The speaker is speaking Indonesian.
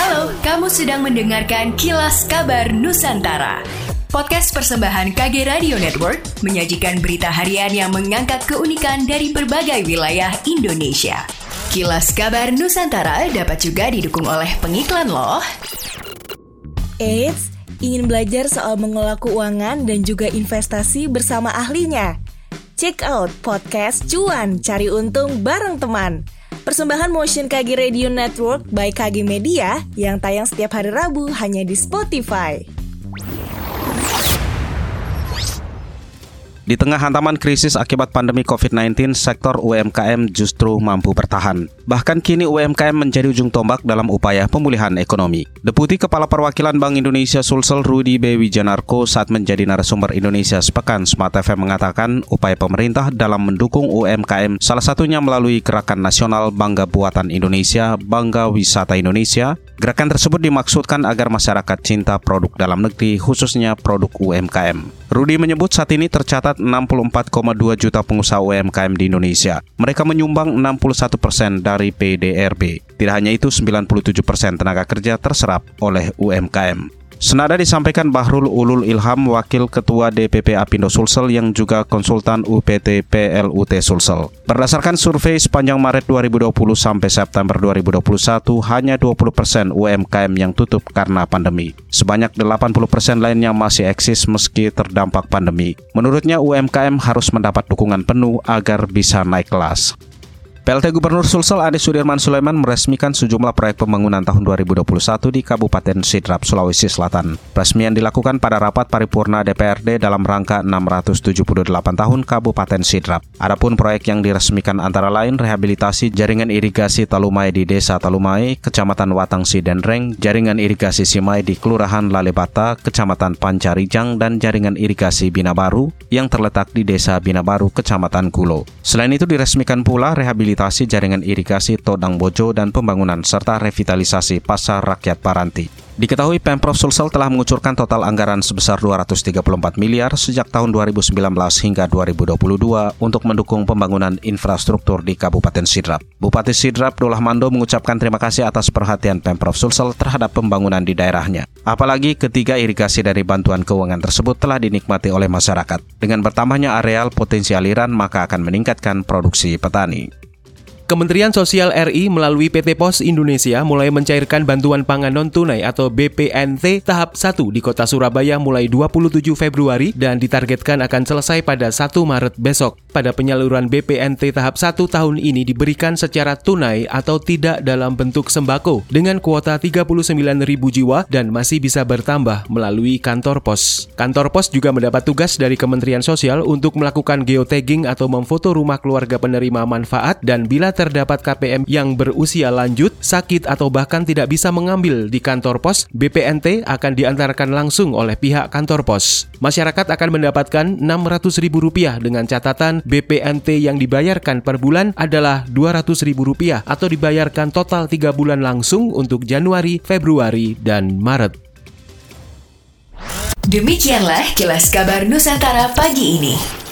Halo, kamu sedang mendengarkan Kilas Kabar Nusantara. Podcast persembahan KG Radio Network menyajikan berita harian yang mengangkat keunikan dari berbagai wilayah Indonesia. Kilas Kabar Nusantara dapat juga didukung oleh pengiklan loh. Eits, ingin belajar soal mengelola keuangan dan juga investasi bersama ahlinya? Check out podcast Cuan Cari Untung bareng teman. Persembahan Motion KG Radio Network by KG Media yang tayang setiap hari Rabu hanya di Spotify. Di tengah hantaman krisis akibat pandemi COVID-19, sektor UMKM justru mampu bertahan. Bahkan kini UMKM menjadi ujung tombak dalam upaya pemulihan ekonomi. Deputi Kepala Perwakilan Bank Indonesia Sulsel Rudi B. Wijanarko saat menjadi narasumber Indonesia Sepekan Smart FM mengatakan upaya pemerintah dalam mendukung UMKM salah satunya melalui Gerakan Nasional Bangga Buatan Indonesia, Bangga Wisata Indonesia. Gerakan tersebut dimaksudkan agar masyarakat cinta produk dalam negeri khususnya produk UMKM. Rudi menyebut saat ini tercatat 64,2 juta pengusaha UMKM di Indonesia. Mereka menyumbang 61 persen dari PDRB. Tidak hanya itu, 97 persen tenaga kerja terserap oleh UMKM. Senada disampaikan Bahrul Ulul Ilham, Wakil Ketua DPP Apindo Sulsel yang juga konsultan UPT PLUT Sulsel. Berdasarkan survei sepanjang Maret 2020 sampai September 2021, hanya 20% persen UMKM yang tutup karena pandemi. Sebanyak 80% persen lainnya masih eksis meski terdampak pandemi. Menurutnya UMKM harus mendapat dukungan penuh agar bisa naik kelas. PLT Gubernur Sulsel Ade Sudirman Sulaiman meresmikan sejumlah proyek pembangunan tahun 2021 di Kabupaten Sidrap, Sulawesi Selatan. Resmian dilakukan pada rapat paripurna DPRD dalam rangka 678 tahun Kabupaten Sidrap. Adapun proyek yang diresmikan antara lain rehabilitasi jaringan irigasi Talumai di Desa Talumai, Kecamatan Watang Sidenreng, jaringan irigasi Simai di Kelurahan Lalebata, Kecamatan Pancarijang, dan jaringan irigasi Binabaru yang terletak di Desa Binabaru, Kecamatan Gulo. Selain itu diresmikan pula rehabilitasi rehabilitasi jaringan irigasi Todang Bojo dan pembangunan serta revitalisasi Pasar Rakyat Paranti. Diketahui Pemprov Sulsel telah mengucurkan total anggaran sebesar 234 miliar sejak tahun 2019 hingga 2022 untuk mendukung pembangunan infrastruktur di Kabupaten Sidrap. Bupati Sidrap Dolah Mando mengucapkan terima kasih atas perhatian Pemprov Sulsel terhadap pembangunan di daerahnya. Apalagi ketiga irigasi dari bantuan keuangan tersebut telah dinikmati oleh masyarakat. Dengan bertambahnya areal potensi aliran maka akan meningkatkan produksi petani. Kementerian Sosial RI melalui PT Pos Indonesia mulai mencairkan bantuan pangan non-tunai atau BPNT tahap 1 di kota Surabaya mulai 27 Februari dan ditargetkan akan selesai pada 1 Maret besok. Pada penyaluran BPNT tahap 1 tahun ini diberikan secara tunai atau tidak dalam bentuk sembako dengan kuota 39.000 jiwa dan masih bisa bertambah melalui kantor pos. Kantor pos juga mendapat tugas dari Kementerian Sosial untuk melakukan geotagging atau memfoto rumah keluarga penerima manfaat dan bila terdapat KPM yang berusia lanjut, sakit atau bahkan tidak bisa mengambil di kantor pos, BPNT akan diantarkan langsung oleh pihak kantor pos. Masyarakat akan mendapatkan Rp600.000 dengan catatan BPNT yang dibayarkan per bulan adalah Rp200.000 atau dibayarkan total 3 bulan langsung untuk Januari, Februari, dan Maret. Demikianlah kilas kabar Nusantara pagi ini.